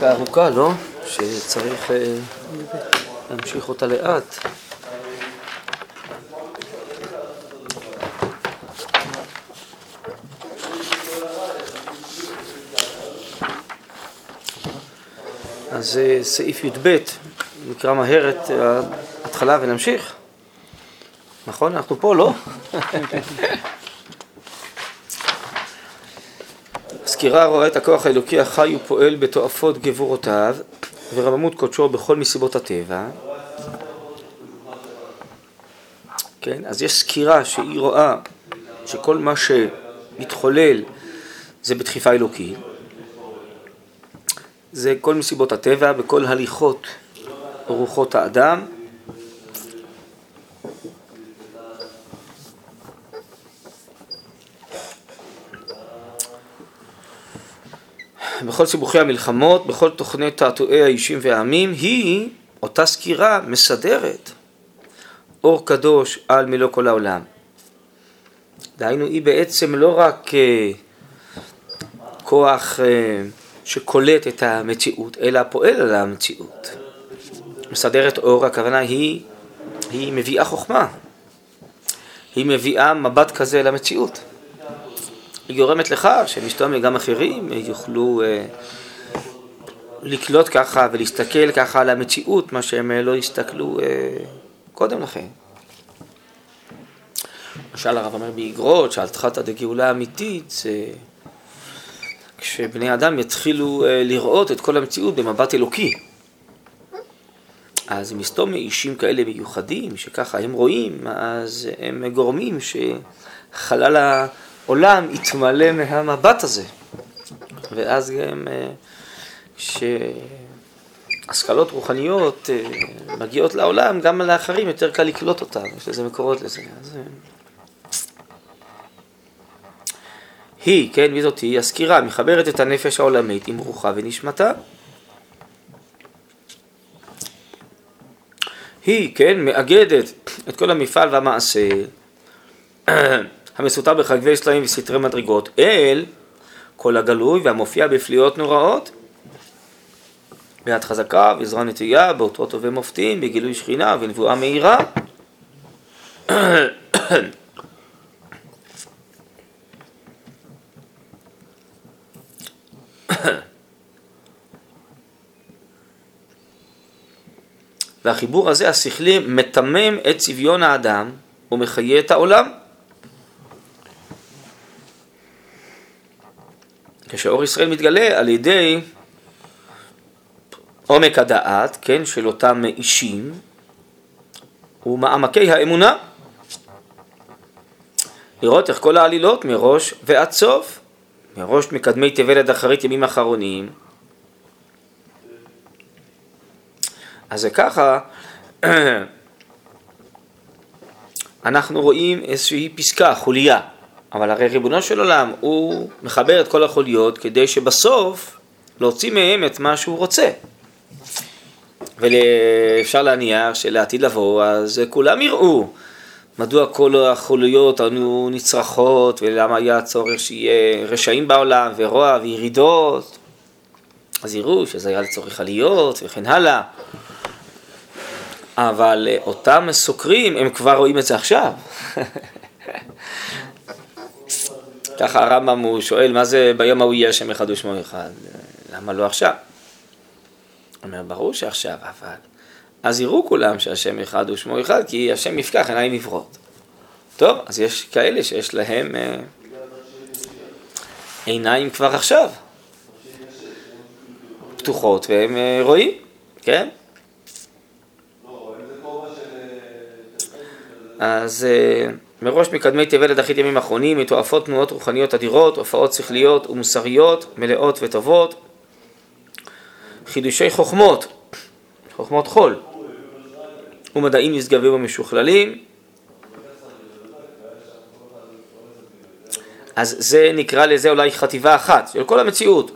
פסקה ארוכה, לא? שצריך אה, להמשיך אותה לאט. אז אה, סעיף י"ב, נקרא מהר את ההתחלה ונמשיך. נכון? אנחנו פה, לא? הסקירה רואה את הכוח האלוקי החי ופועל בתועפות גבורותיו ורממות קודשו בכל מסיבות הטבע. כן, אז יש סקירה שהיא רואה שכל מה שמתחולל זה בדחיפה אלוקית. זה כל מסיבות הטבע, בכל הליכות רוחות האדם. בכל סיבוכי המלחמות, בכל תוכני תעתועי האישים והעמים, היא אותה סקירה מסדרת אור קדוש על מלוא כל העולם. דהיינו, היא בעצם לא רק אה, כוח אה, שקולט את המציאות, אלא פועל על המציאות. מסדרת אור, הכוונה היא, היא מביאה חוכמה, היא מביאה מבט כזה למציאות. היא גורמת לכך שמסתובבים גם אחרים יוכלו אה, לקלוט ככה ולהסתכל ככה על המציאות, מה שהם אה, לא הסתכלו אה, קודם לכן. למשל הרב אומר באגרות תחתא דגאולה אמיתית זה כשבני אדם יתחילו לראות את כל המציאות במבט אלוקי. אז מסתום אישים כאלה מיוחדים, שככה הם רואים, אז הם גורמים שחלל העולם יתמלא מהמבט הזה. ואז גם כשהשכלות אה, רוחניות אה, מגיעות לעולם, גם לאחרים יותר קל לקלוט אותם, יש לזה מקורות לזה. אז... אה, היא, כן, מי זאת היא? הסקירה מחברת את הנפש העולמית עם רוחה ונשמתה. היא, כן, מאגדת את כל המפעל והמעשה המסותר בחגבי סלעים וסתרי מדרגות, אל כל הגלוי והמופיע בפליאות נוראות, ביד חזקה, בזרוע נטויה, באותות ובמופתים, בגילוי שכינה ובנבואה מהירה. והחיבור הזה, השכלי, מתמם את צביון האדם ומחיה את העולם. כשאור ישראל מתגלה על ידי עומק הדעת, כן, של אותם אישים, ומעמקי האמונה. לראות איך כל העלילות מראש ועד סוף, מראש מקדמי תבל עד אחרית ימים אחרונים. אז זה ככה, אנחנו רואים איזושהי פסקה, חוליה. אבל הרי ריבונו של עולם, הוא מחבר את כל החוליות כדי שבסוף להוציא מהם את מה שהוא רוצה. ואפשר להניח שלעתיד לבוא, אז כולם יראו מדוע כל החוליות היו נצרכות ולמה היה צורך שיהיה רשעים בעולם ורוע וירידות. אז יראו שזה היה לצורך עליות וכן הלאה. אבל אותם סוקרים, הם כבר רואים את זה עכשיו. ככה הרמב"ם הוא שואל, מה זה ביום ההוא יהיה השם אחד ושמו אחד? למה לא עכשיו? הוא אומר, ברור שעכשיו, אבל... אז יראו כולם שהשם אחד ושמו אחד, כי השם יפקח עיניים עברות. טוב, אז יש כאלה שיש להם אה, עיניים כבר עכשיו, פתוחות, והם אה, רואים, כן? אז... אה, מראש מקדמי תבל עד ימים אחרונים, מתועפות תנועות רוחניות אדירות, הופעות שכליות ומוסריות, מלאות וטובות, חידושי חוכמות, חוכמות חול, ומדעים נשגבים ומשוכללים. אז זה נקרא לזה אולי חטיבה אחת של כל המציאות,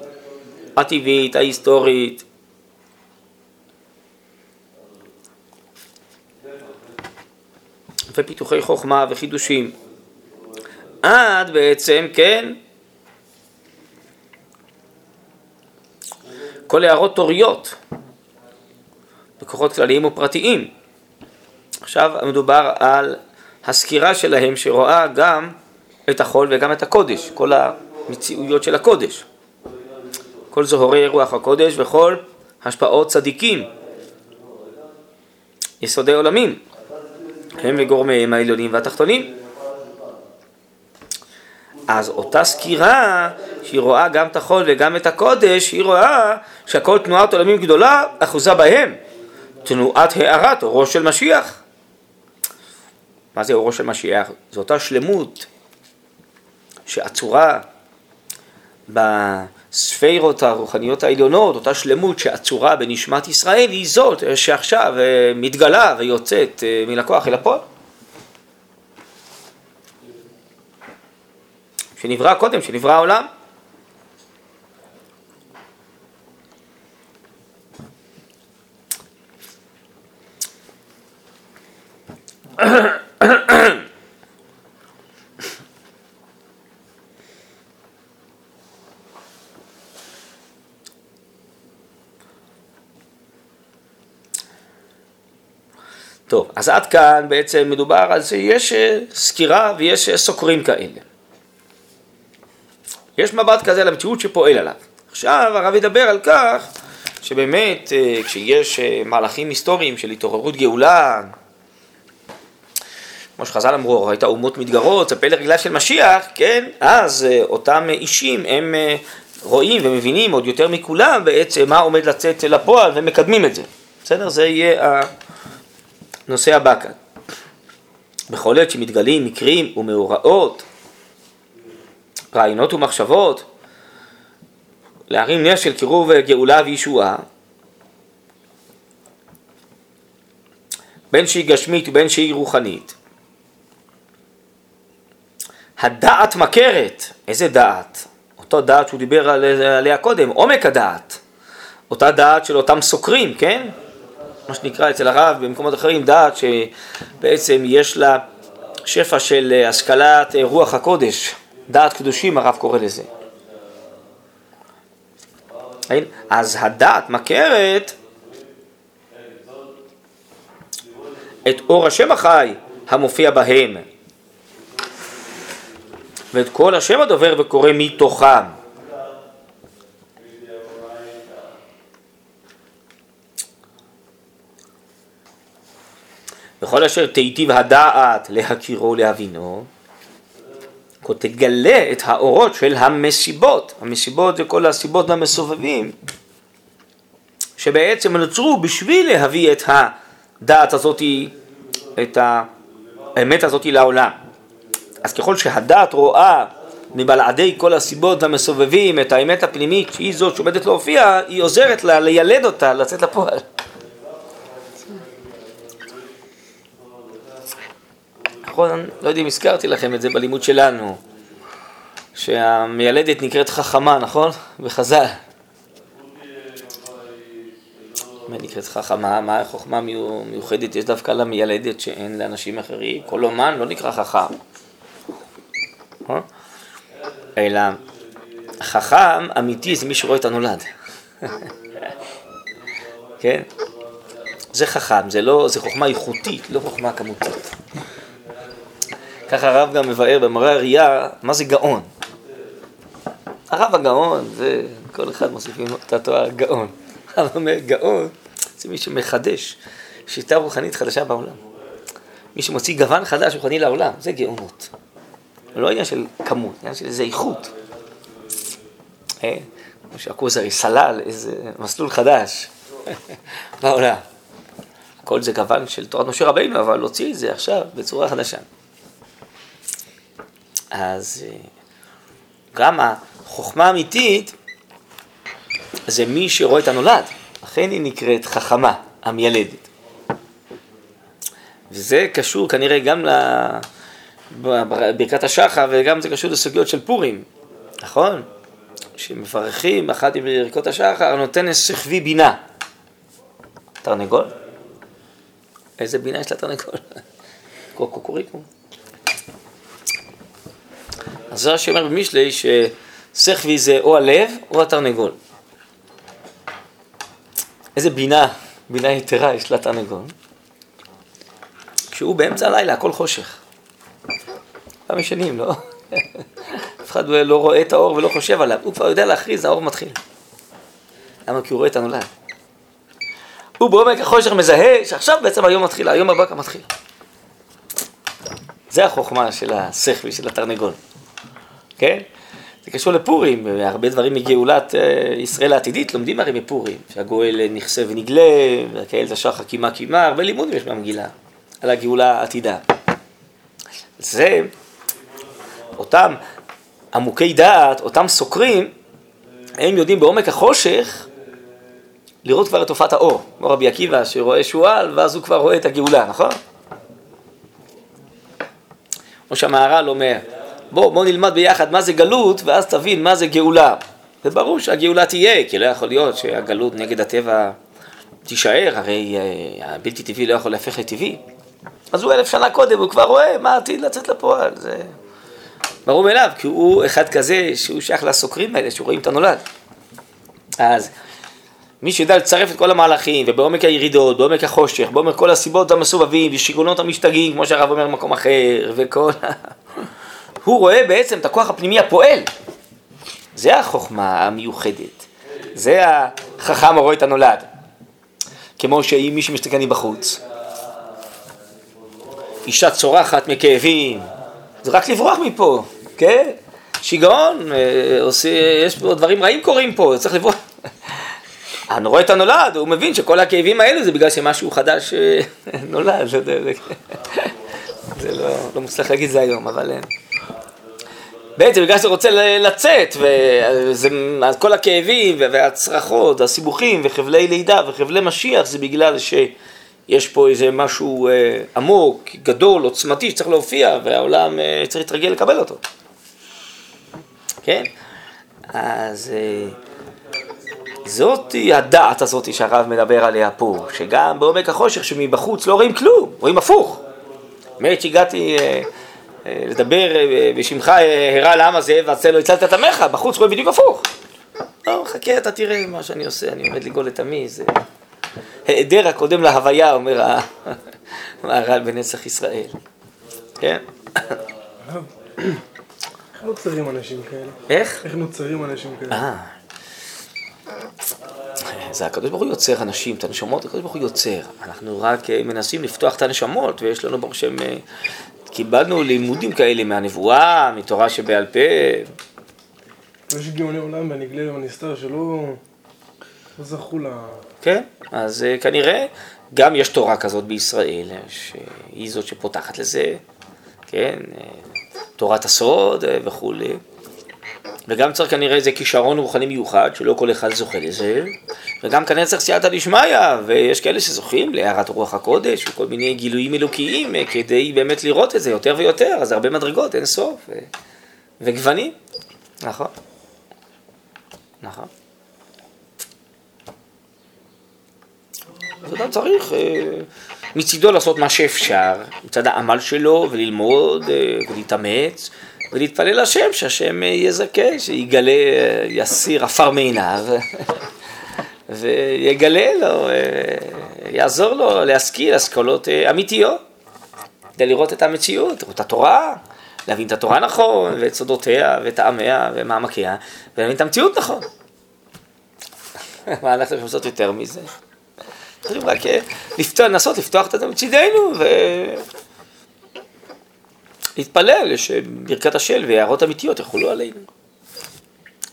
הטבעית, ההיסטורית, ופיתוחי חוכמה וחידושים. עד בעצם, כן, כל הערות תוריות, בכוחות כלליים ופרטיים. עכשיו מדובר על הסקירה שלהם שרואה גם את החול וגם את הקודש, כל המציאויות של הקודש. כל זוהרי רוח הקודש וכל השפעות צדיקים, יסודי עולמים, הם וגורמיהם העליונים והתחתונים. אז אותה סקירה, שהיא רואה גם את החול וגם את הקודש, היא רואה שהכל תנועת עולמים גדולה, אחוזה בהם. תנועת הארת אורו של משיח. מה זה אורו של משיח? זו אותה שלמות שעצורה בספירות הרוחניות העליונות, אותה שלמות שעצורה בנשמת ישראל, היא זאת שעכשיו אה, מתגלה ויוצאת אה, מן הכוח אל הפועל. שנברא קודם, שנברא העולם. טוב, אז עד כאן בעצם מדובר על זה, יש אה, סקירה ויש אה, סוקרים כאלה. יש מבט כזה למציאות שפועל עליו. עכשיו הרב ידבר על כך שבאמת אה, כשיש מהלכים היסטוריים של התעוררות גאולה, כמו שחז"ל אמרו, ראית אומות מתגרות, צפה לרגלה של משיח, כן, אז אותם אישים הם רואים ומבינים עוד יותר מכולם בעצם מה עומד לצאת לפועל ומקדמים את זה. בסדר? זה יהיה הנושא הבא כאן. בכל עת שמתגלים מקרים ומאורעות, רעיונות ומחשבות, להרים נר של קירוב גאולה וישועה, בין שהיא גשמית ובין שהיא רוחנית. הדעת מכרת, איזה דעת? אותו דעת שהוא דיבר עליה קודם, עומק הדעת. אותה דעת של אותם סוקרים, כן? מה שנקרא אצל הרב במקומות אחרים, דעת שבעצם יש לה שפע של השכלת רוח הקודש, דעת קדושים הרב קורא לזה. אז הדעת מכרת את אור השם החי המופיע בהם ואת כל השם הדובר וקורא מתוכם. וכל אשר תיטיב הדעת להכירו ולהבינו, כה תגלה את האורות של המסיבות. המסיבות זה כל הסיבות והמסובבים שבעצם נוצרו בשביל להביא את הדעת הזאת, את האמת הזאת לעולם. אז ככל שהדעת רואה מבלעדי כל הסיבות והמסובבים את האמת הפנימית שהיא זאת שעומדת להופיע, היא עוזרת לה לילד אותה, לצאת לפועל. נכון? לא יודע אם הזכרתי לכם את זה בלימוד שלנו, שהמיילדת נקראת חכמה, נכון? בחז"ל. מה נקראת חכמה? מה החוכמה מיוחדת יש דווקא למיילדת שאין לאנשים אחרים? כל אומן לא נקרא חכם. נכון? אלא חכם אמיתי זה מי שרואה את הנולד. כן? זה חכם, זה לא, זה חוכמה איכותית, לא חוכמה כמותית. ככה הרב גם מבאר במראה הראייה, מה זה גאון. הרב הגאון, זה כל אחד מוסיפים את התואר גאון. הרב אומר גאון, זה מי שמחדש שיטה רוחנית חדשה בעולם. מי שמוציא גוון חדש רוחני לעולם, זה גאונות. לא עניין של כמות, עניין של איזה איכות. אה, כמו שהכוזרי סלל איזה מסלול חדש בעולם. הכל זה גוון של תורת משה רבינו, אבל להוציא את זה עכשיו בצורה חדשה. אז אה, גם החוכמה האמיתית זה מי שרואה את הנולד, לכן היא נקראת חכמה, המיילדת. וזה קשור כנראה גם לברכת השחר וגם זה קשור לסוגיות של פורים, נכון? שמברכים אחת מברכות השחר נותן שכבי בינה. תרנגול? איזה בינה יש לתרנגול? קוקוריקו. אז זה רש"י אומר במשלי ששכבי זה או הלב או התרנגול. איזה בינה, בינה יתרה יש לתרנגול. כשהוא באמצע הלילה, הכל חושך. פעם ישנים, לא? אף אחד לא רואה את האור ולא חושב עליו, הוא כבר יודע להכריז, האור מתחיל. למה? כי הוא רואה את הנולד. הוא בעומק החושך מזהה שעכשיו בעצם היום מתחיל, היום הבא מתחיל. זה החוכמה של השכל של התרנגול, כן? זה קשור לפורים, הרבה דברים מגאולת אה, ישראל העתידית לומדים הרי בפורים, שהגואל נכסה ונגלה, והקהל תשח קימה קימה, הרבה לימודים יש במגילה על הגאולה העתידה. זה, אותם עמוקי דעת, אותם סוקרים, הם יודעים בעומק החושך לראות כבר את תופעת האור, כמו רבי עקיבא שרואה שועל ואז הוא כבר רואה את הגאולה, נכון? כמו שהמהר"ל אומר, בוא, בוא נלמד ביחד מה זה גלות ואז תבין מה זה גאולה. זה ברור שהגאולה תהיה, כי לא יכול להיות שהגלות נגד הטבע תישאר, הרי אה, הבלתי טבעי לא יכול להפך לטבעי. אז הוא אלף שנה קודם, הוא כבר רואה מה עתיד לצאת לפועל. זה ברור מאליו, כי הוא אחד כזה שהוא שייך לסוקרים האלה, שרואים את הנולד. אז מי שיודע לצרף את כל המהלכים, ובעומק הירידות, בעומק החושך, בעומק כל הסיבות המסובבים, ושיגעונות המשתגעים, כמו שהרב אומר במקום אחר, וכל ה... הוא רואה בעצם את הכוח הפנימי הפועל. זה החוכמה המיוחדת. זה החכם הרואה את הנולד. כמו שאם מי שמסתכל מבחוץ. אישה צורחת מכאבים, זה רק לברוח מפה, כן? שיגעון, אה, עושה, יש פה דברים רעים קורים פה, צריך לברוח. אני רואה את הנולד, הוא מבין שכל הכאבים האלה זה בגלל שמשהו חדש אה, נולד, זה, זה, לא, לא מוצלח להגיד זה היום, אבל... בעצם בגלל שאתה רוצה לצאת, וכל הכאבים והצרחות, הסיבוכים וחבלי לידה וחבלי משיח זה בגלל שיש פה איזה משהו אה, עמוק, גדול, עוצמתי שצריך להופיע והעולם אה, צריך להתרגל לקבל אותו. כן? אז אה, זאת הדעת הזאת שהרב מדבר עליה פה, שגם בעומק החושך שמבחוץ לא רואים כלום, רואים הפוך. באמת שהגעתי... אה, לדבר אה, בשמך אה, הרע לעם הזה ועשה לו הצלת את עמך, בחוץ רואה בדיוק הפוך. לא, חכה, אתה תראה מה שאני עושה, אני עומד לגאול את עמי, זה היעדר הקודם להוויה, אומר המהר"ל בנצח ישראל. כן? איך נוצרים אנשים כאלה? איך? איך נוצרים אנשים כאלה? אה. זה הקדוש ברוך הוא יוצר אנשים, את הנשמות הקדוש ברוך הוא יוצר. אנחנו רק מנסים לפתוח את הנשמות, ויש לנו ברוך שם קיבלנו לימודים כאלה מהנבואה, מתורה שבעל פה. יש גאוני עולם והנגלה והנסתר שלא לא זכו ל... כן, אז uh, כנראה גם יש תורה כזאת בישראל, שהיא זאת שפותחת לזה, כן, uh, תורת הסוד וכולי. וגם צריך כנראה איזה כישרון רוחני מיוחד, שלא כל אחד זוכה לזה, וגם כנראה צריך סייעתא דשמיא, ויש כאלה שזוכים להערת רוח הקודש, וכל מיני גילויים אלוקיים, אה, כדי באמת לראות את זה יותר ויותר, אז הרבה מדרגות, אין סוף, ו... וגוונים, נכון, נכון. אז אדם צריך אה, מצידו לעשות מה שאפשר, מצד העמל שלו, וללמוד, אה, ולהתאמץ. ולהתפלל לשם, שהשם יזכה, שיגלה, יסיר עפר מעיניו, ויגלה לו, יעזור לו להשכיל השכלות אמיתיות, כדי לראות את המציאות, את התורה, להבין את התורה נכון, ואת סודותיה, ואת טעמיה, ומעמקיה, ולהבין את המציאות נכון. מה אנחנו יכולים לעשות יותר מזה? צריכים רק לנסות לפתוח את זה מצידנו, ו... להתפלל שברכת השל והערות אמיתיות יחולו עלינו.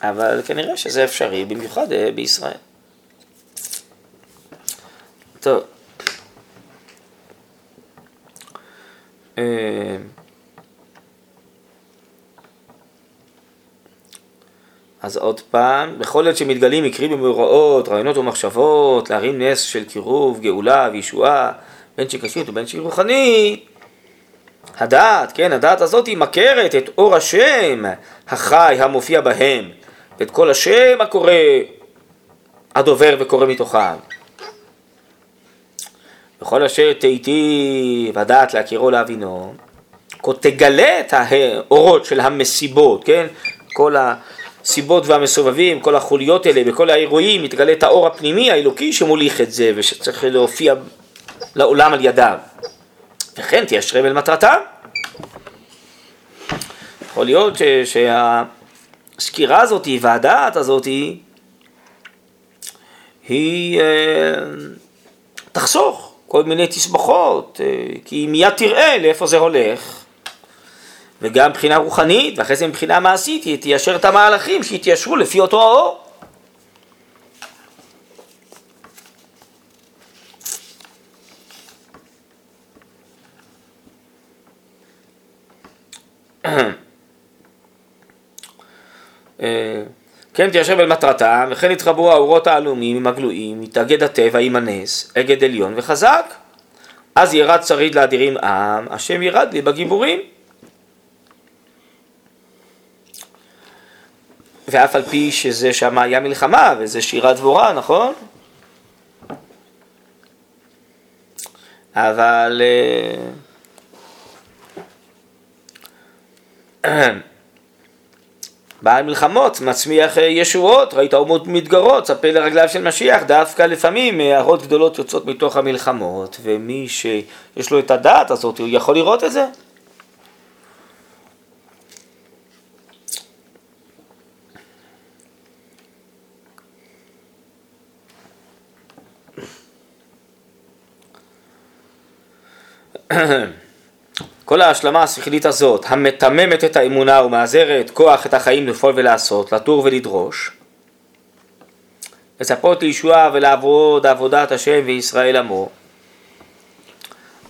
אבל כנראה שזה אפשרי, במיוחד אה, בישראל. טוב. אה, אז עוד פעם, בכל עת שמתגלים מקרים ומאורעות, רעיונות ומחשבות, להרים נס של קירוב, גאולה וישועה, בין שהיא קשית ובין שהיא רוחנית, הדעת, כן, הדעת הזאת היא מכרת את אור השם החי המופיע בהם, ואת כל השם הקורא הדובר וקורא מתוכם. וכל אשר תהיתי ודעת להכירו להבינו, כה תגלה את האורות של המסיבות, כן? כל הסיבות והמסובבים, כל החוליות האלה, בכל האירועים, מתגלה את האור הפנימי האלוקי שמוליך את זה ושצריך להופיע לעולם על ידיו. וכן תיישרם אל מטרתם. יכול להיות שהסקירה הזאת והדעת הזאת היא אה, תחסוך כל מיני תסבוכות, אה, כי מיד תראה לאיפה זה הולך. וגם מבחינה רוחנית, ואחרי זה מבחינה מעשית, היא תיישר את המהלכים שיתיישרו לפי אותו האור. כן תיישב אל מטרתם, וכן יתחברו האורות העלומים עם הגלויים, יתאגד הטבע עם הנס, אגד עליון וחזק. אז ירד שריד לאדירים עם, השם ירד לי בגיבורים. ואף על פי שזה שם היה מלחמה וזה שירת דבורה, נכון? אבל... אה, בעל מלחמות מצמיח אה, ישועות, ראית אומות מתגרות, צפה לרגליו של משיח, דווקא לפעמים הערות גדולות יוצאות מתוך המלחמות, ומי שיש לו את הדעת הזאת, הוא יכול לראות את זה. כל ההשלמה השכלית הזאת, המתממת את האמונה ומעזרת כוח את החיים לפעול ולעשות, לתור ולדרוש, לצפות לישועה ולעבוד עבודת השם וישראל עמו,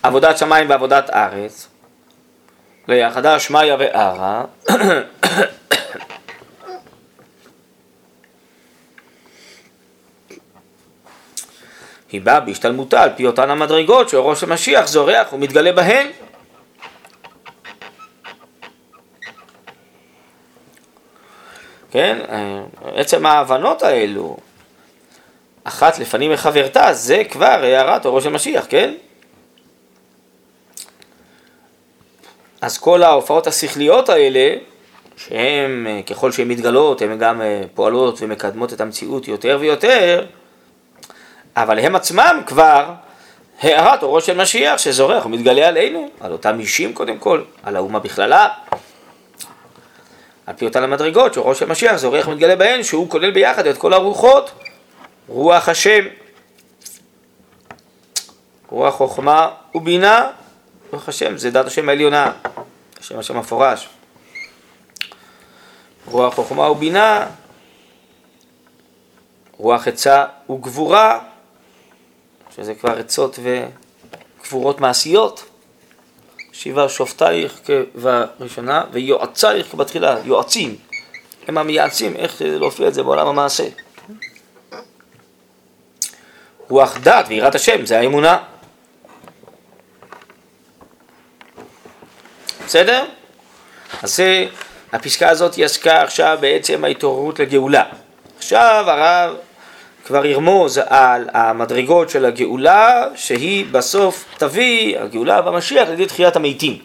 עבודת שמיים ועבודת ארץ, ליחדה שמיא וערה, היא באה בהשתלמותה על פי אותן המדרגות שראש המשיח זורח ומתגלה בהן. כן, עצם ההבנות האלו, אחת לפנים מחברתה, זה כבר הערת אורו של משיח, כן? אז כל ההופעות השכליות האלה, שהן, ככל שהן מתגלות, הן גם פועלות ומקדמות את המציאות יותר ויותר, אבל הם עצמם כבר הערת אורו של משיח שזורח ומתגלה עלינו, על אותם אישים קודם כל, על האומה בכללה. על פי אותן המדרגות שאורו של משיח זורח ומתגלה בהן, שהוא כולל ביחד את כל הרוחות, רוח השם, רוח חוכמה ובינה, רוח השם, זה דת השם העליונה, השם השם המפורש. רוח חוכמה ובינה, רוח עצה וגבורה, שזה כבר עצות וגבורות מעשיות. שבעה שופטייך כבראשונה ויועצייך כבתחילה, יועצים. הם המייעצים איך להופיע את זה בעולם המעשה. רוח דת ויראת השם, זה האמונה. בסדר? אז זה, הפסקה הזאת היא עסקה עכשיו בעצם ההתעוררות לגאולה. עכשיו הרב כבר ירמוז על המדרגות של הגאולה, שהיא בסוף תביא, הגאולה והמשיח, לידי תחיית המתים.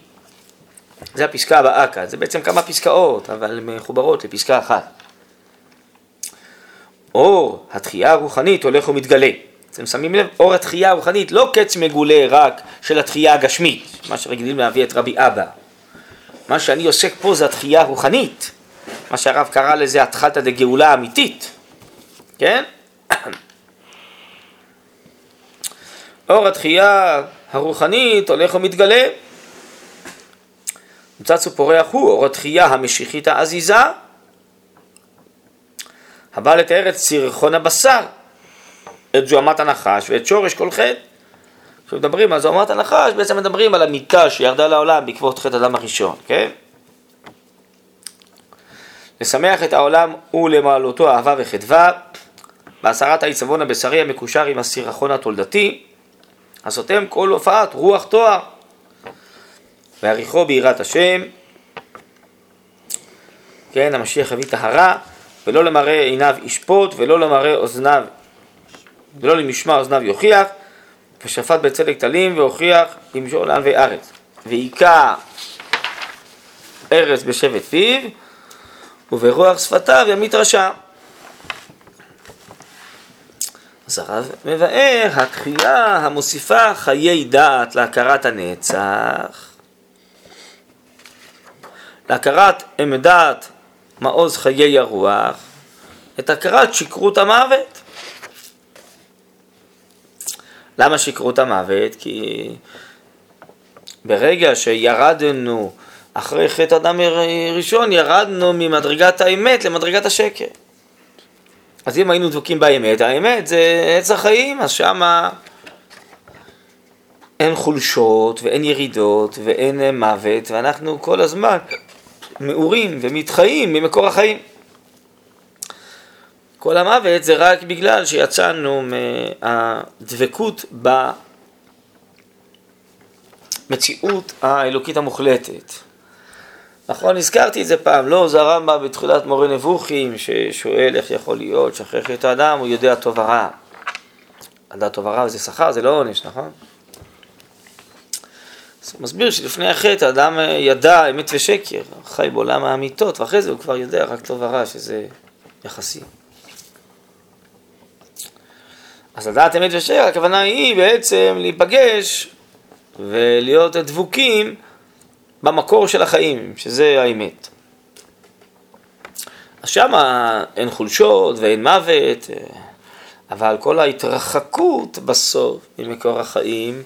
זה הפסקה הבאה כאן, זה בעצם כמה פסקאות, אבל מחוברות לפסקה אחת. אור התחייה הרוחנית הולך ומתגלה. אתם שמים לב, אור התחייה הרוחנית לא קץ מגולה רק של התחייה הגשמית, מה שרגילים להביא את רבי אבא. מה שאני עוסק פה זה התחייה הרוחנית, מה שהרב קרא לזה התחלתא דגאולה אמיתית, כן? אור התחייה הרוחנית הולך ומתגלה. מצץ ופורח הוא אור התחייה המשיחית העזיזה, הבא לתאר את סירחון הבשר, את זוהמת הנחש ואת שורש כל חטא. כשמדברים על זוהמת הנחש, בעצם מדברים על המיטה שירדה לעולם בעקבות חטא אדם הראשון, כן? לשמח את העולם ולמעלותו אהבה וחדווה, בהסרת העיצבון הבשרי המקושר עם הסירחון התולדתי, הסותם כל הופעת רוח תואר, ועריכו ביראת השם, כן, המשיח יביא טהרה, ולא למראה עיניו ישפוט, ולא למראה אוזניו, ולא למשמע אוזניו יוכיח, ושפט בצדק טלים, והוכיח למשול עם וארץ. והיכה ארץ בשבט פיו, וברוח שפתיו ימית רשע. אז הרב מבאר, התחייה המוסיפה חיי דעת להכרת הנצח, להכרת עמדת מעוז חיי הרוח, את הכרת שכרות המוות. למה שכרות המוות? כי ברגע שירדנו אחרי חטא אדם ראשון, ירדנו ממדרגת האמת למדרגת השקר. אז אם היינו דבוקים באמת, האמת זה עץ החיים, אז שמה אין חולשות ואין ירידות ואין מוות, ואנחנו כל הזמן מעורים ומתחיים ממקור החיים. כל המוות זה רק בגלל שיצאנו מהדבקות במציאות האלוקית המוחלטת. נכון, הזכרתי את זה פעם, לא, זה הרמב"ם בתחילת מורה נבוכים, ששואל איך יכול להיות שאחרי חטא האדם הוא יודע טוב ורע. לדעת טוב ורע זה שכר, זה לא עונש, נכון? אז הוא מסביר שלפני החטא האדם ידע אמת ושקר, חי בעולם האמיתות, ואחרי זה הוא כבר יודע רק טוב ורע, שזה יחסי. אז לדעת אמת ושקר, הכוונה היא בעצם להיפגש ולהיות דבוקים במקור של החיים, שזה האמת. אז שם אין חולשות ואין מוות, אבל כל ההתרחקות בסוף ממקור החיים,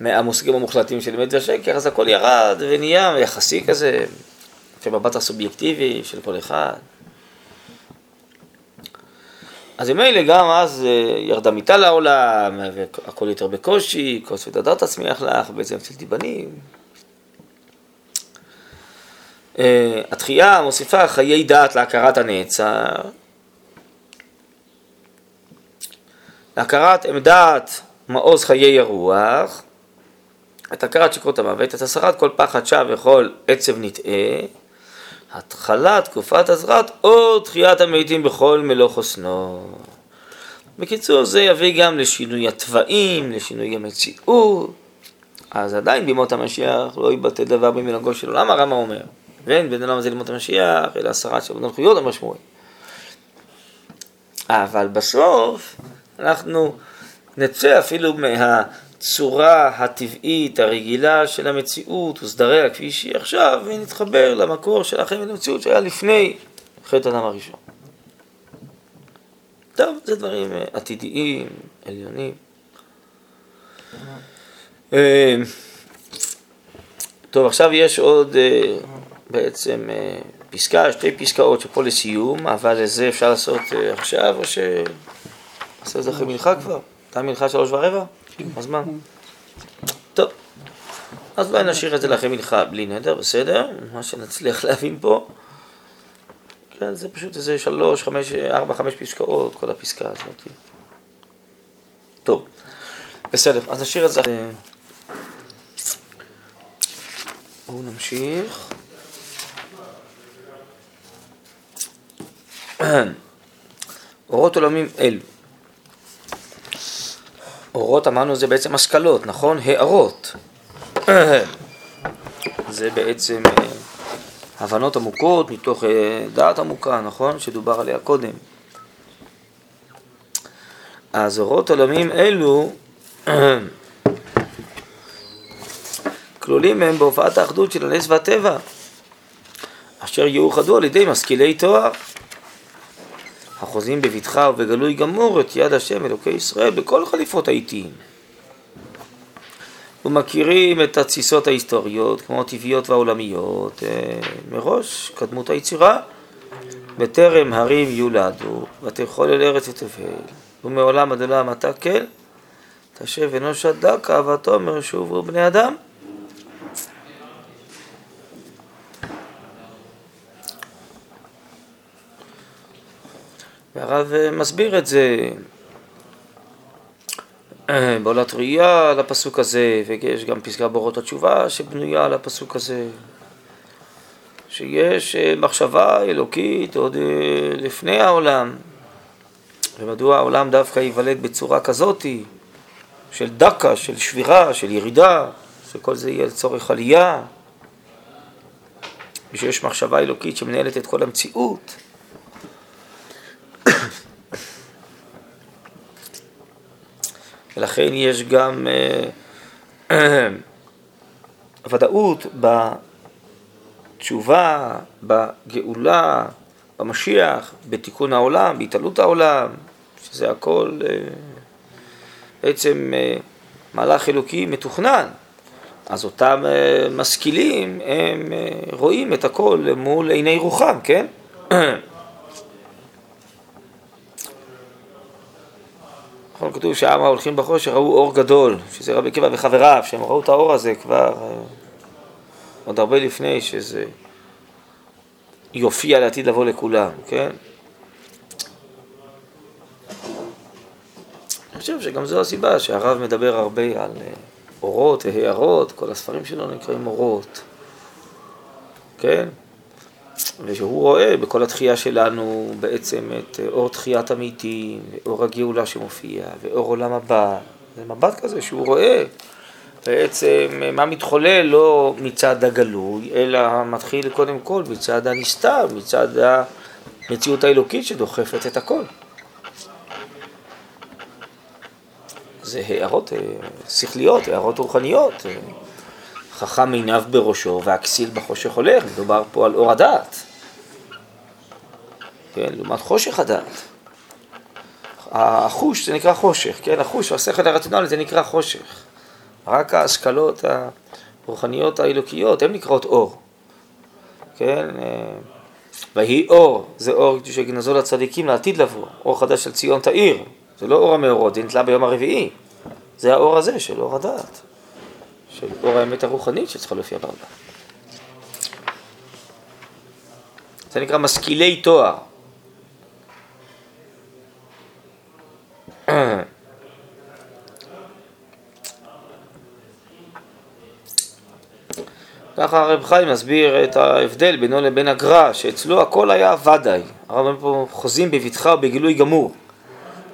מהמושגים המוחלטים של אמת ושקר, אז הכל ירד ונהיה יחסי כזה, במבט הסובייקטיבי של כל אחד. אז ממילא גם אז אה, ירדה מיטה לעולם, והכל יותר בקושי, כוס ודדת תצמיח לך, בעצם צלתי בנים. אה, התחייה מוסיפה חיי דעת להכרת הנעצר, להכרת עמדת מעוז חיי הרוח, את הכרת שקרות המוות, את הסרת כל פחד שווא וכל עצב נטעה, התחלת תקופת הזרת או תחיית המתים בכל מלוא חוסנו. בקיצור, זה יביא גם לשינוי התוואים, לשינוי המציאות. אז עדיין בימות המשיח לא יבטא דבר במנהגו של עולם, הרמב"ם אומר. ואין בין עולם הזה לימות המשיח, אלא הסרת של מלכויות המשמעות. אבל בסוף אנחנו נצא אפילו מהצורה הטבעית, הרגילה של המציאות וסדריה כפי שהיא עכשיו, ונתחבר למקור של החיים ולמציאות שהיה לפני חטא אדם הראשון. טוב, זה דברים אה, עתידיים, עליונים. אה, טוב, עכשיו יש עוד אה, בעצם אה, פסקה, שתי פסקאות שפה לסיום, אבל את זה אפשר לעשות אה, עכשיו, או שנעשה את זה אחרי מנחה כבר? תם מנחה שלוש ורבע? אז מה? טוב, אז אולי נשאיר את זה לאחרי מנחה בלי נדר, בסדר? מה שנצליח להבין פה. כן, זה פשוט איזה שלוש, חמש, ארבע, חמש פסקאות, כל הפסקה הזאת. טוב, בסדר, אז נשאיר את זה. בואו נמשיך. אורות עולמים אלו. אורות אמרנו זה בעצם השכלות, נכון? הערות. זה בעצם אה, הבנות עמוקות מתוך אה, דעת עמוקה, נכון? שדובר עליה קודם. אז אורות עולמים אלו כלולים הם בהופעת האחדות של הנס והטבע, אשר יאוחדו על ידי משכילי תואר. החוזים בבטחה ובגלוי גמור את יד השם אלוקי ישראל בכל חליפות העיתים. ומכירים את התסיסות ההיסטוריות, כמו הטבעיות והעולמיות, אה, מראש, קדמות היצירה, בטרם הרים יולדו, ותכול אל ארץ ותבל, ומעולם עד עולם אתה כן, תשב אנוש הדק אהבתו מרשובו בני אדם. והרב אה, מסביר את זה אה, בעולת ראייה על הפסוק הזה, ויש גם פסקה באורות התשובה שבנויה על הפסוק הזה, שיש אה, מחשבה אלוקית עוד לפני העולם, ומדוע העולם דווקא ייוולד בצורה כזאתי, של דקה, של שבירה, של ירידה, שכל זה יהיה לצורך עלייה. ושיש מחשבה אלוקית שמנהלת את כל המציאות. ולכן יש גם אה, ודאות בתשובה, בגאולה, במשיח, בתיקון העולם, בהתעלות העולם, שזה הכל אה, בעצם אה, מהלך אלוקי מתוכנן. אז אותם משכילים, הם רואים את הכל מול עיני רוחם, כן? נכון, כתוב שהעם ההולכים בחושך ראו אור גדול, שזה רבי עקיבא וחבריו, שהם ראו את האור הזה כבר אה, עוד הרבה לפני שזה יופיע לעתיד לבוא לכולם, כן? אני חושב שגם זו הסיבה שהרב מדבר הרבה על אה, אורות והערות, כל הספרים שלו נקראים אורות, כן? ושהוא רואה בכל התחייה שלנו בעצם את אור תחיית המתים, ואור הגאולה שמופיע, ואור עולם הבא. זה מבט כזה שהוא רואה בעצם מה מתחולל לא מצד הגלוי, אלא מתחיל קודם כל מצד הנסתר, מצד המציאות האלוקית שדוחפת את הכל. זה הערות אה, שכליות, הערות רוחניות. חכם עיניו בראשו והכסיל בחושך הולך, מדובר פה על אור הדעת. כן, לעומת חושך הדעת. החוש זה נקרא חושך, כן, החוש, השכל הרציונלי זה נקרא חושך. רק ההשכלות הרוחניות האלוקיות, הן נקראות אור. כן, ויהי אור, זה אור שגנזו לצדיקים לעתיד לבוא, אור חדש של ציון תאיר, זה לא אור המאורות, זה נתלה ביום הרביעי, זה האור הזה של אור הדעת. של אור האמת הרוחנית שצריכה להופיע בעולם. זה נקרא משכילי תואר. ככה הרב חיים מסביר את ההבדל בינו לבין הגר"א, שאצלו הכל היה ודאי. הרב פה חוזים בבטחה ובגילוי גמור.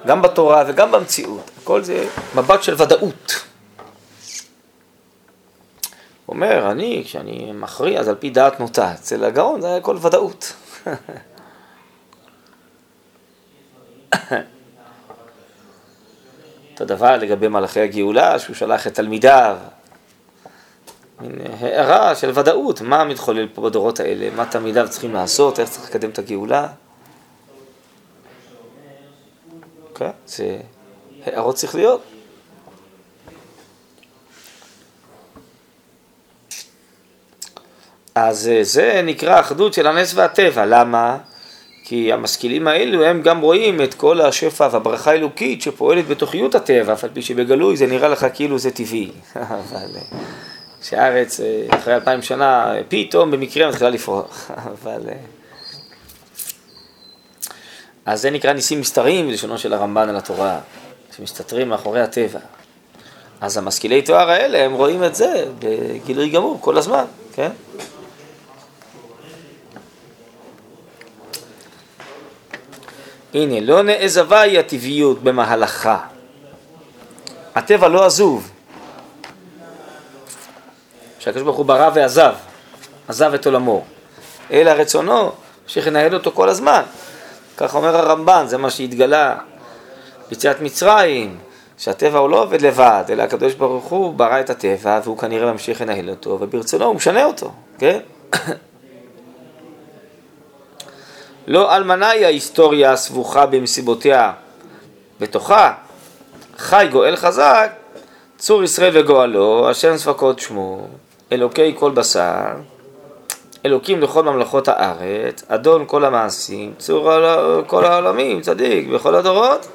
גם בתורה וגם במציאות. הכל זה מבט של ודאות. אומר, אני, כשאני מכריע, אז על פי דעת נוטה. אצל הגאון זה הכל ודאות. אותו דבר לגבי מלאכי הגאולה, שהוא שלח את תלמידיו. מין הערה של ודאות, מה מתחולל פה בדורות האלה, מה תלמידיו צריכים לעשות, איך צריך לקדם את הגאולה. כן, זה הערות שכליות. אז אה, זה נקרא אחדות של הנס והטבע, למה? כי המשכילים האלו הם גם רואים את כל השפע והברכה האלוקית שפועלת בתוכיות הטבע, אף על פי שבגלוי זה נראה לך כאילו זה טבעי. אבל אה, שהארץ אה, אחרי אלפיים שנה פתאום במקרה מתחילה לפרוח. אבל... אז זה נקרא ניסים מסתרים בלשונו של הרמב"ן על התורה, שמסתתרים מאחורי הטבע. אז המשכילי תואר האלה, הם רואים את זה בגילוי גמור כל הזמן, כן? הנה, לא נעזבה היא הטבעיות במהלכה. הטבע לא עזוב. שהקדוש ברוך הוא ברא ועזב, עזב את עולמו. אלא רצונו שינהל אותו כל הזמן. כך אומר הרמב"ן, זה מה שהתגלה ביציאת מצרים, שהטבע הוא לא עובד לבד, אלא הקדוש ברוך הוא ברא את הטבע והוא כנראה ממשיך לנהל אותו, וברצונו הוא משנה אותו, כן? לא אלמנה היא ההיסטוריה הסבוכה במסיבותיה בתוכה. חי גואל חזק, צור ישראל וגואלו, השם ספקות שמו, אלוקי כל בשר, אלוקים לכל ממלכות הארץ, אדון כל המעשים, צור כל העולמים, צדיק בכל הדורות.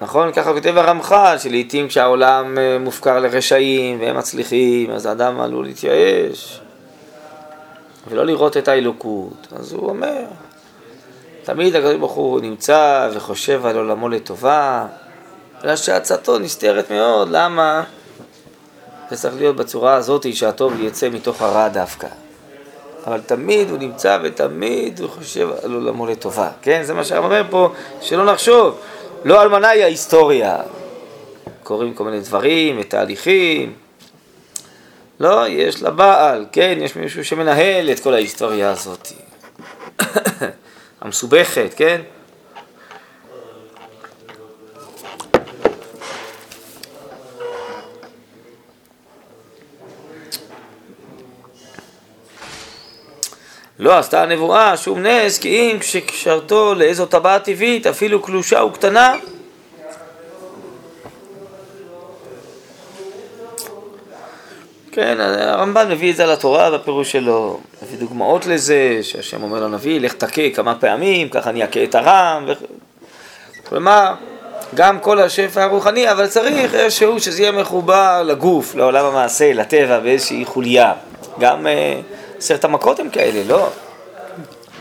נכון? ככה כותב הרמח"ל, שלעיתים כשהעולם אה, מופקר לרשעים והם מצליחים, אז האדם עלול להתייאש. ולא לראות את האלוקות. אז הוא אומר, תמיד הקדוש ברוך הוא נמצא וחושב על עולמו לטובה, אלא שעצתו נסתרת מאוד, למה? זה צריך להיות בצורה הזאת שהטוב יצא מתוך הרע דווקא. אבל תמיד הוא נמצא ותמיד הוא חושב על עולמו לטובה, כן? זה מה שהרב אומר פה, שלא נחשוב, לא אלמנה היא ההיסטוריה. קורים כל מיני דברים ותהליכים, לא, יש לה בעל, כן, יש מישהו שמנהל את כל ההיסטוריה הזאת. המסובכת, כן? לא עשתה הנבואה שום נס, כי אם כשקשרתו לאיזו טבעת טבעית, אפילו קלושה וקטנה, כן, הרמב"ן מביא את זה לתורה בפירוש שלו, מביא דוגמאות לזה, שהשם אומר לנביא, לך תכה כמה פעמים, ככה אני אכה את הרם, ו... כלומר, גם כל השפע הרוחני, אבל צריך איזשהו שזה יהיה מחובר לגוף, לעולם המעשה, לטבע, באיזושהי חוליה. גם אה, עשרת המכות הם כאלה, לא?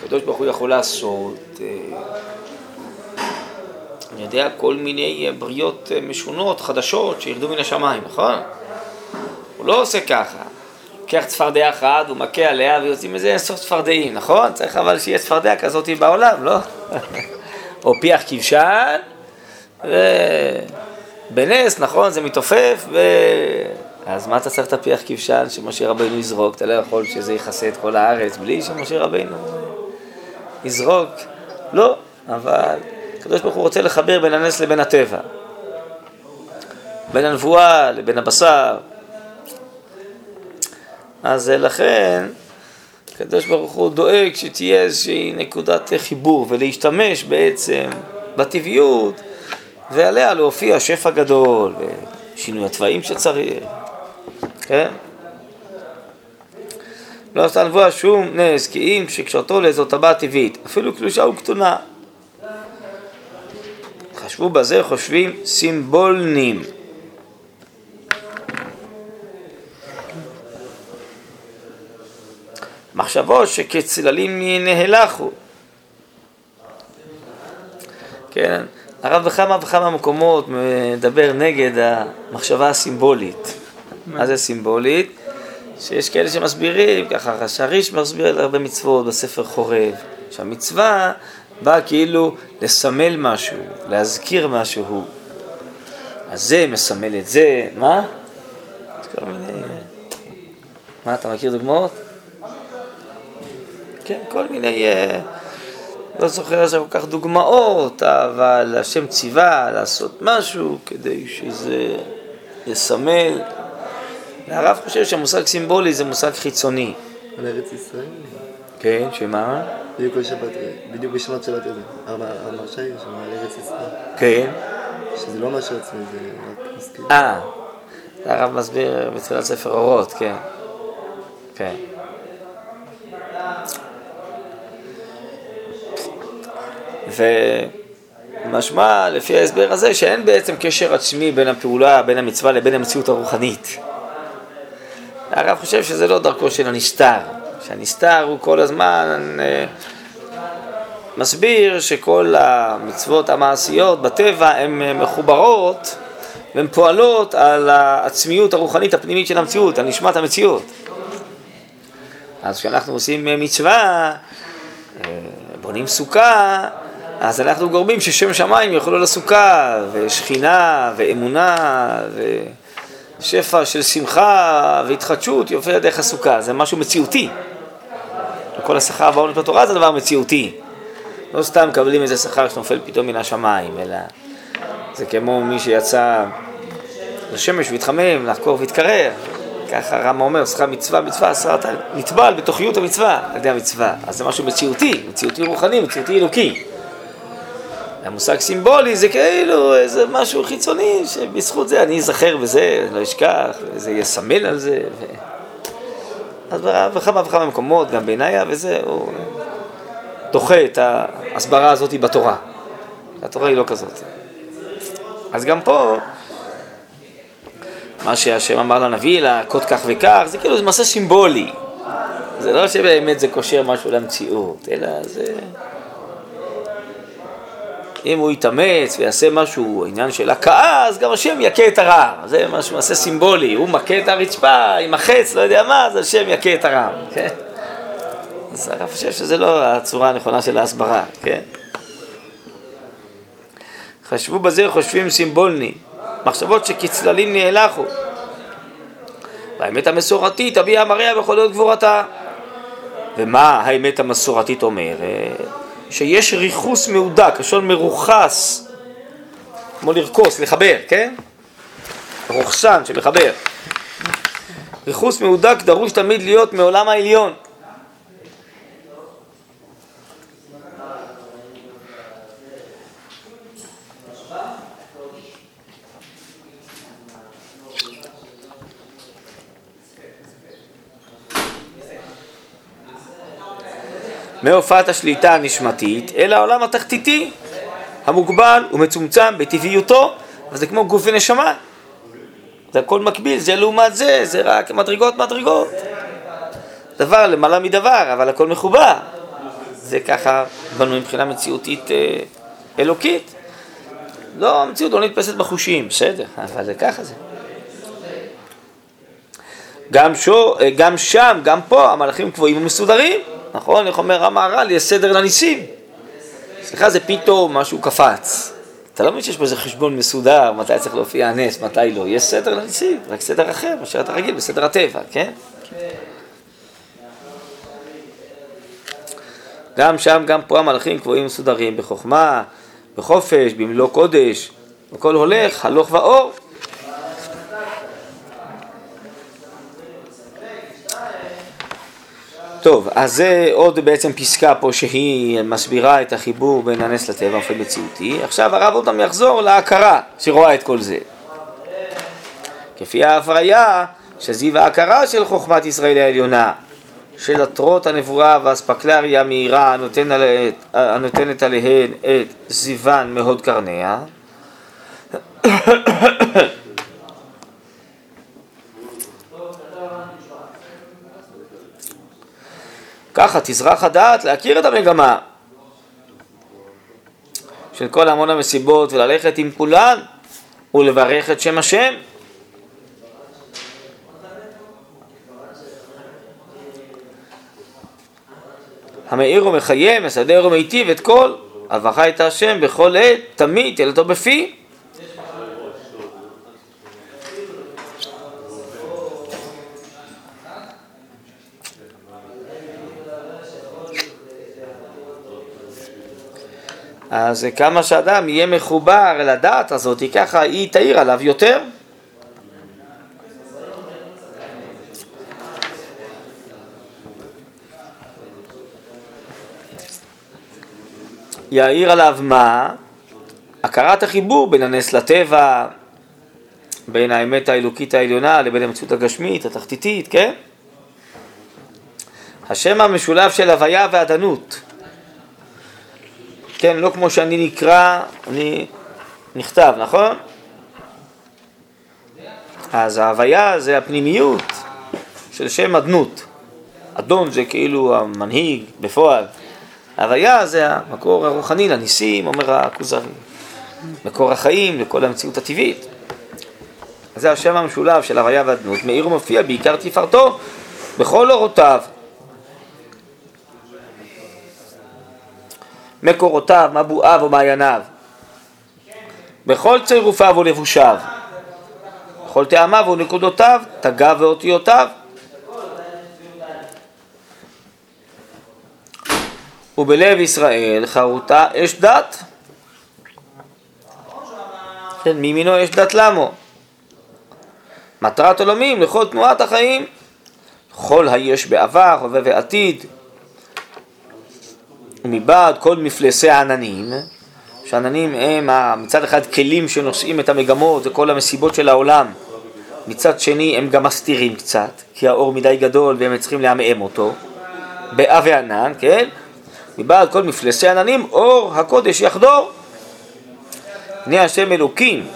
הקדוש ברוך הוא יכול לעשות, אה, אני יודע, כל מיני בריות אה, משונות, חדשות, שירדו מן השמיים, נכון? הוא לא עושה ככה. לוקח צפרדע אחת, הוא מכה עליה ויוצאים מזה אינסוף צפרדעים, נכון? צריך אבל שיהיה צפרדע כזאת בעולם, לא? או פיח כבשן, ובנס, נכון, זה מתעופף, ו... אז מה אתה צריך את הפיח כבשן שמשה רבינו יזרוק? אתה לא יכול שזה יכסה את כל הארץ בלי שמשה רבינו יזרוק? לא, אבל הקדוש ברוך הוא רוצה לחבר בין הנס לבין הטבע. בין הנבואה לבין הבשר. אז לכן, הקדוש ברוך הוא דואג שתהיה איזושהי נקודת חיבור ולהשתמש בעצם בטבעיות ועליה להופיע שפע גדול ושינוי התוואים שצריך, כן? לא עשתה נבואה שום נס, כי אם שקשרתו לאיזו טבעת טבעית, אפילו קלושה וכתונה. חשבו בזה חושבים סימבולנים. מחשבו שכצללים נהלכו. כן, הרב בכמה וכמה מקומות מדבר נגד המחשבה הסימבולית. מה זה סימבולית? שיש כאלה שמסבירים, ככה שהריש מסביר על הרבה מצוות בספר חורב, שהמצווה באה כאילו לסמל משהו, להזכיר משהו. אז זה מסמל את זה, מה? מה, אתה מכיר דוגמאות? כן, כל מיני, אה, לא זוכר איזה כל כך דוגמאות, אבל השם ציווה לעשות משהו כדי שזה יסמל. הרב חושב שהמושג סימבולי זה מושג חיצוני. על ארץ ישראל? כן, שמה? בדיוק בשבת, בדיוק בשבת שבת הזה. המרשה היא שם על ארץ ישראל. כן. שזה לא משהו עצמי, זה רק מזכיר. אה, הרב מסביר בתחילת ספר אורות, כן. כן. ומשמע לפי ההסבר הזה שאין בעצם קשר עצמי בין הפעולה, בין המצווה לבין המציאות הרוחנית. הרב חושב שזה לא דרכו של הנסתר, שהנסתר הוא כל הזמן אה, מסביר שכל המצוות המעשיות בטבע הן אה, מחוברות והן פועלות על העצמיות הרוחנית הפנימית של המציאות, על נשמת המציאות. אז כשאנחנו עושים אה, מצווה, בונים סוכה, אז אנחנו גורמים ששם שמיים יאכלו לסוכה, ושכינה, ואמונה, ושפע של שמחה והתחדשות יופיע דרך הסוכה, זה משהו מציאותי. כל השכר בעונות בתורה זה דבר מציאותי. לא סתם מקבלים איזה שכר שנופל פתאום מן השמיים, אלא זה כמו מי שיצא לשמש והתחמם, לחקור והתקרר. ככה רמא אומר, שכר מצווה, מצווה, עשרה, אתה נטבל בתוכיות המצווה על ידי המצווה. אז זה משהו מציאותי, מציאותי רוחני, מציאותי אלוקי. המושג סימבולי זה כאילו איזה משהו חיצוני, שבזכות זה אני אזכר בזה, לא אשכח, וזה יסמל על זה. ו... אז בכמה וכמה מקומות, גם בעינייה וזה, הוא דוחה את ההסברה הזאת בתורה. התורה היא לא כזאת. אז גם פה, מה שהשם אמר לנביא, להכות כך וכך, זה כאילו זה מעשה סימבולי. זה לא שבאמת זה קושר משהו למציאות, אלא זה... אם הוא יתאמץ ויעשה משהו, עניין של הכאה, אז גם השם יכה את הרע. זה משהו, מעשה סימבולי. הוא מכה את הרצפה עם החץ, לא יודע מה, אז השם יכה את הרע. כן? אז הרב חושב שזה לא הצורה הנכונה של ההסברה, כן? חשבו בזה חושבים סימבולני, מחשבות שכצללים נאלחו. והאמת המסורתית, תביע מריה בכל עוד גבורתה. ומה האמת המסורתית אומרת? שיש ריכוס מהודק, לשון מרוכס, כמו לרכוס, לחבר, כן? רוכסן שמחבר. ריכוס מהודק דרוש תמיד להיות מעולם העליון. מהופעת השליטה הנשמתית אל העולם התחתיתי המוגבל ומצומצם בטבעיותו, אבל זה כמו גוף ונשמה. זה הכל מקביל, זה לעומת זה, זה רק מדרגות מדרגות. דבר למעלה מדבר, אבל הכל מחובר. זה ככה בנוי מבחינה מציאותית אה, אלוקית. לא, המציאות לא נתפסת בחושים, בסדר, אבל זה ככה זה. גם, שו, אה, גם שם, גם פה, המלאכים קבועים ומסודרים. נכון? איך אומר המהר"ל, יש סדר לניסים. סליחה, זה פתאום משהו קפץ. אתה לא מבין שיש פה איזה חשבון מסודר, מתי צריך להופיע הנס, מתי לא. יש סדר לניסים, רק סדר אחר, מה שאתה רגיל, בסדר הטבע, כן? גם שם, גם פה המלאכים קבועים מסודרים בחוכמה, בחופש, במלוא קודש, הכל הולך, הלוך ואור. טוב, אז זה עוד בעצם פסקה פה שהיא מסבירה את החיבור בין הנס לטבע באופן מציאותי. עכשיו הרב עוד פעם יחזור להכרה שרואה את כל זה. כפי ההפריה שזיו ההכרה של חוכמת ישראל העליונה, של עטרות הנבואה והאספקלריה המהירה הנותנת עליהן את זיוון מהוד קרניה. ככה תזרח הדעת להכיר את המגמה של כל המון המסיבות וללכת עם כולן ולברך את שם השם. המאיר ומחיה, מסדר ומיטיב את כל, אבכה את השם בכל עת, תמיד תהילתו בפי. אז כמה שאדם יהיה מחובר אל הדעת הזאת, ככה היא תאיר עליו יותר. יאיר עליו מה? הכרת החיבור בין הנס לטבע, בין האמת האלוקית העליונה לבין המציאות הגשמית, התחתיתית, כן? השם המשולב של הוויה ועדנות. כן, לא כמו שאני נקרא, אני נכתב, נכון? אז ההוויה זה הפנימיות של שם אדנות. אדון זה כאילו המנהיג בפועל. ההוויה זה המקור הרוחני לניסים, אומר הכוזרי. מקור החיים לכל המציאות הטבעית. זה השם המשולב של הוויה ואדנות, מאיר ומופיע בעיקר תפארתו בכל אורותיו. מקורותיו, מבואיו ומעייניו. בכל צירופיו ולבושיו, בכל טעמיו ונקודותיו, תגיו ואותיותיו. ובלב ישראל חרוטה אש דת. כן, מימינו אש דת למו. מטרת עולמים לכל תנועת החיים. כל היש בעבר, הווה ועתיד, ומבעד כל מפלסי העננים, שעננים הם מצד אחד כלים שנושאים את המגמות וכל המסיבות של העולם, מצד שני הם גם מסתירים קצת, כי האור מדי גדול והם צריכים לעמעם אותו, באה וענן, כן? מבעד כל מפלסי עננים, אור הקודש יחדור. בני השם אלוקים,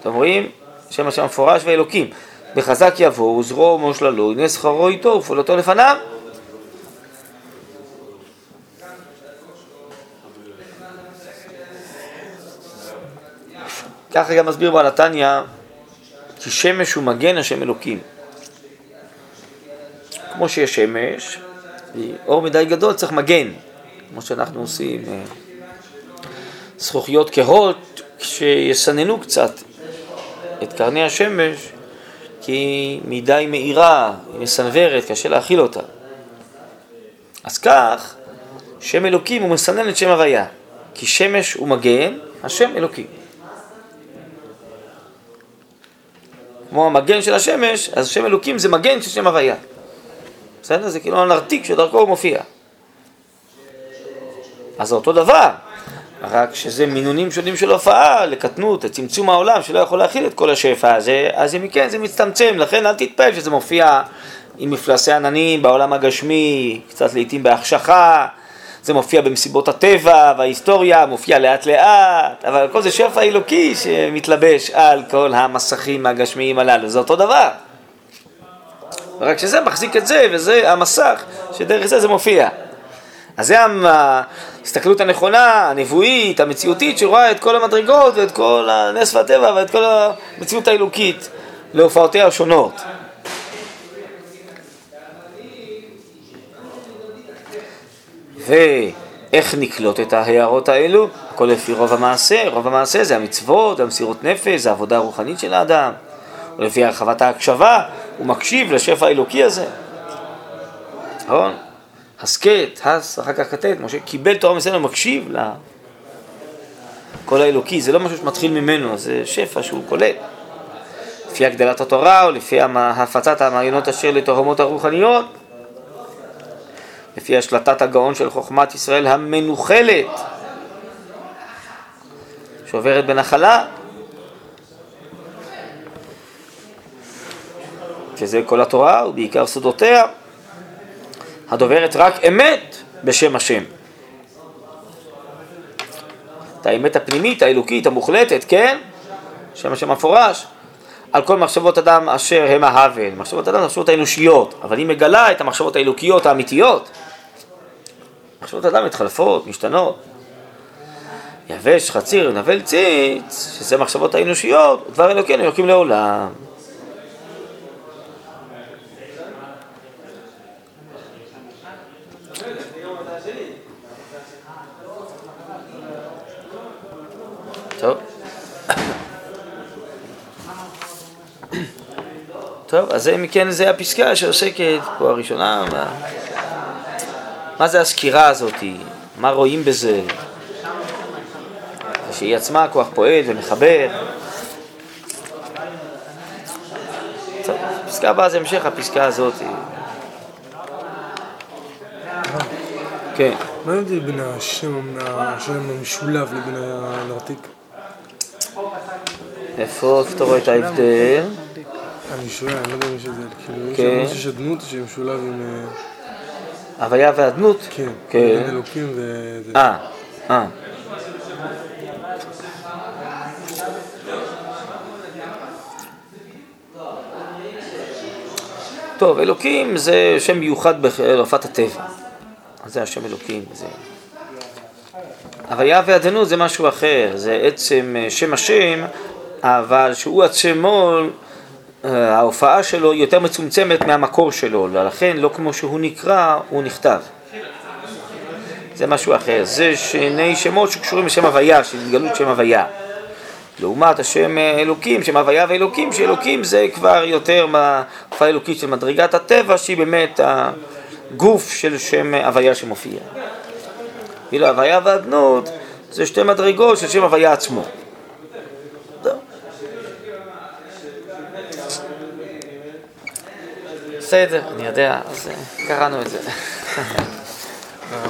אתם רואים? שם השם מפורש ואלוקים. בחזק יבוא וזרוע ומושללו, הנה שכרו איתו ופעולתו לפניו. ככה גם מסביר בעל התניא, כי שמש הוא מגן השם אלוקים. כמו שיש שמש, אור מדי גדול צריך מגן, כמו שאנחנו עושים אה, זכוכיות כהות, שיסננו קצת את קרני השמש, כי מדי מאירה, היא מסנוורת, קשה להכיל אותה. אז כך, שם אלוקים הוא מסנן את שם הוויה, כי שמש הוא מגן, השם אלוקים. כמו המגן של השמש, אז שם אלוקים זה מגן של שם הוויה. בסדר? זה כאילו הנרתיק שדרכו הוא מופיע. אז זה אותו דבר, רק שזה מינונים שונים של הופעה, לקטנות, לצמצום העולם שלא יכול להכיל את כל השפע הזה, אז אם כן זה מצטמצם, לכן אל תתפעל שזה מופיע עם מפלסי עננים בעולם הגשמי, קצת לעיתים בהחשכה, זה מופיע במסיבות הטבע וההיסטוריה, מופיע לאט לאט, אבל כל זה שפע אלוקי שמתלבש על כל המסכים הגשמיים הללו, זה אותו דבר. רק שזה מחזיק את זה, וזה המסך, שדרך זה זה מופיע. אז זה ההסתכלות הנכונה, הנבואית, המציאותית, שרואה את כל המדרגות ואת כל הנס והטבע ואת כל המציאות האלוקית להופעותיה השונות. ואיך נקלוט את ההערות האלו? הכל לפי רוב המעשה, רוב המעשה זה המצוות, המסירות נפש, זה העבודה הרוחנית של האדם. ולפי הרחבת ההקשבה, הוא מקשיב לשפע האלוקי הזה. נכון? הסכת, הס, אחר כך כתת, משה קיבל תורה מסוימת ומקשיב לקול האלוקי, זה לא משהו שמתחיל ממנו, זה שפע שהוא קולט. לפי הגדלת התורה או לפי הפצת המעיינות אשר לתהומות הרוחניות, לפי השלטת הגאון של חוכמת ישראל המנוחלת, שעוברת בנחלה, שזה כל התורה ובעיקר סודותיה. הדוברת רק אמת בשם השם. את האמת הפנימית, האלוקית, המוחלטת, כן? שם השם המפורש. על כל מחשבות אדם אשר הם ההבל. מחשבות אדם זה מחשבות האנושיות, אבל היא מגלה את המחשבות האלוקיות האמיתיות. מחשבות אדם מתחלפות, משתנות. יבש, חציר, נבל ציץ, שזה מחשבות האנושיות, דבר אלוקינו יוקים לעולם. טוב, אז אם כן זה הפסקה שעוסקת פה הראשונה, מה, זה הסקירה הזאת, מה רואים בזה, שהיא עצמה כוח פועל ומחבר. הפסקה הבאה זה המשך הפסקה הזאת. כן. מה ההבדל בין השם המשולב לבין הנרתיק? איפה אתה רואה את ההבדל? אני שואל, אני לא יודע אם יש את זה, כאילו, כן. יש הדמות שמשולב עם... הוויה והדמות? כן, כן. אלוקים וזה. אה, אה. טוב, אלוקים זה שם מיוחד בהופעת הטבע. זה השם אלוקים. זה... הוויה והדנות זה משהו אחר, זה עצם אה, שם השם, אבל שהוא עצמו, ההופעה שלו היא יותר מצומצמת מהמקור שלו, ולכן לא כמו שהוא נקרא, הוא נכתב. זה משהו אחר, זה שני שמות שקשורים לשם הוויה, של התגלות שם הוויה. לעומת השם אלוקים, שם הוויה ואלוקים, שאלוקים זה כבר יותר מההופעה האלוקית של מדרגת הטבע, שהיא באמת הגוף של שם הוויה שמופיע. ואילו הוויה והאדנות זה שתי מדרגות של שם הוויה עצמו. בסדר, אני יודע, אז אה, קראנו את זה. אה,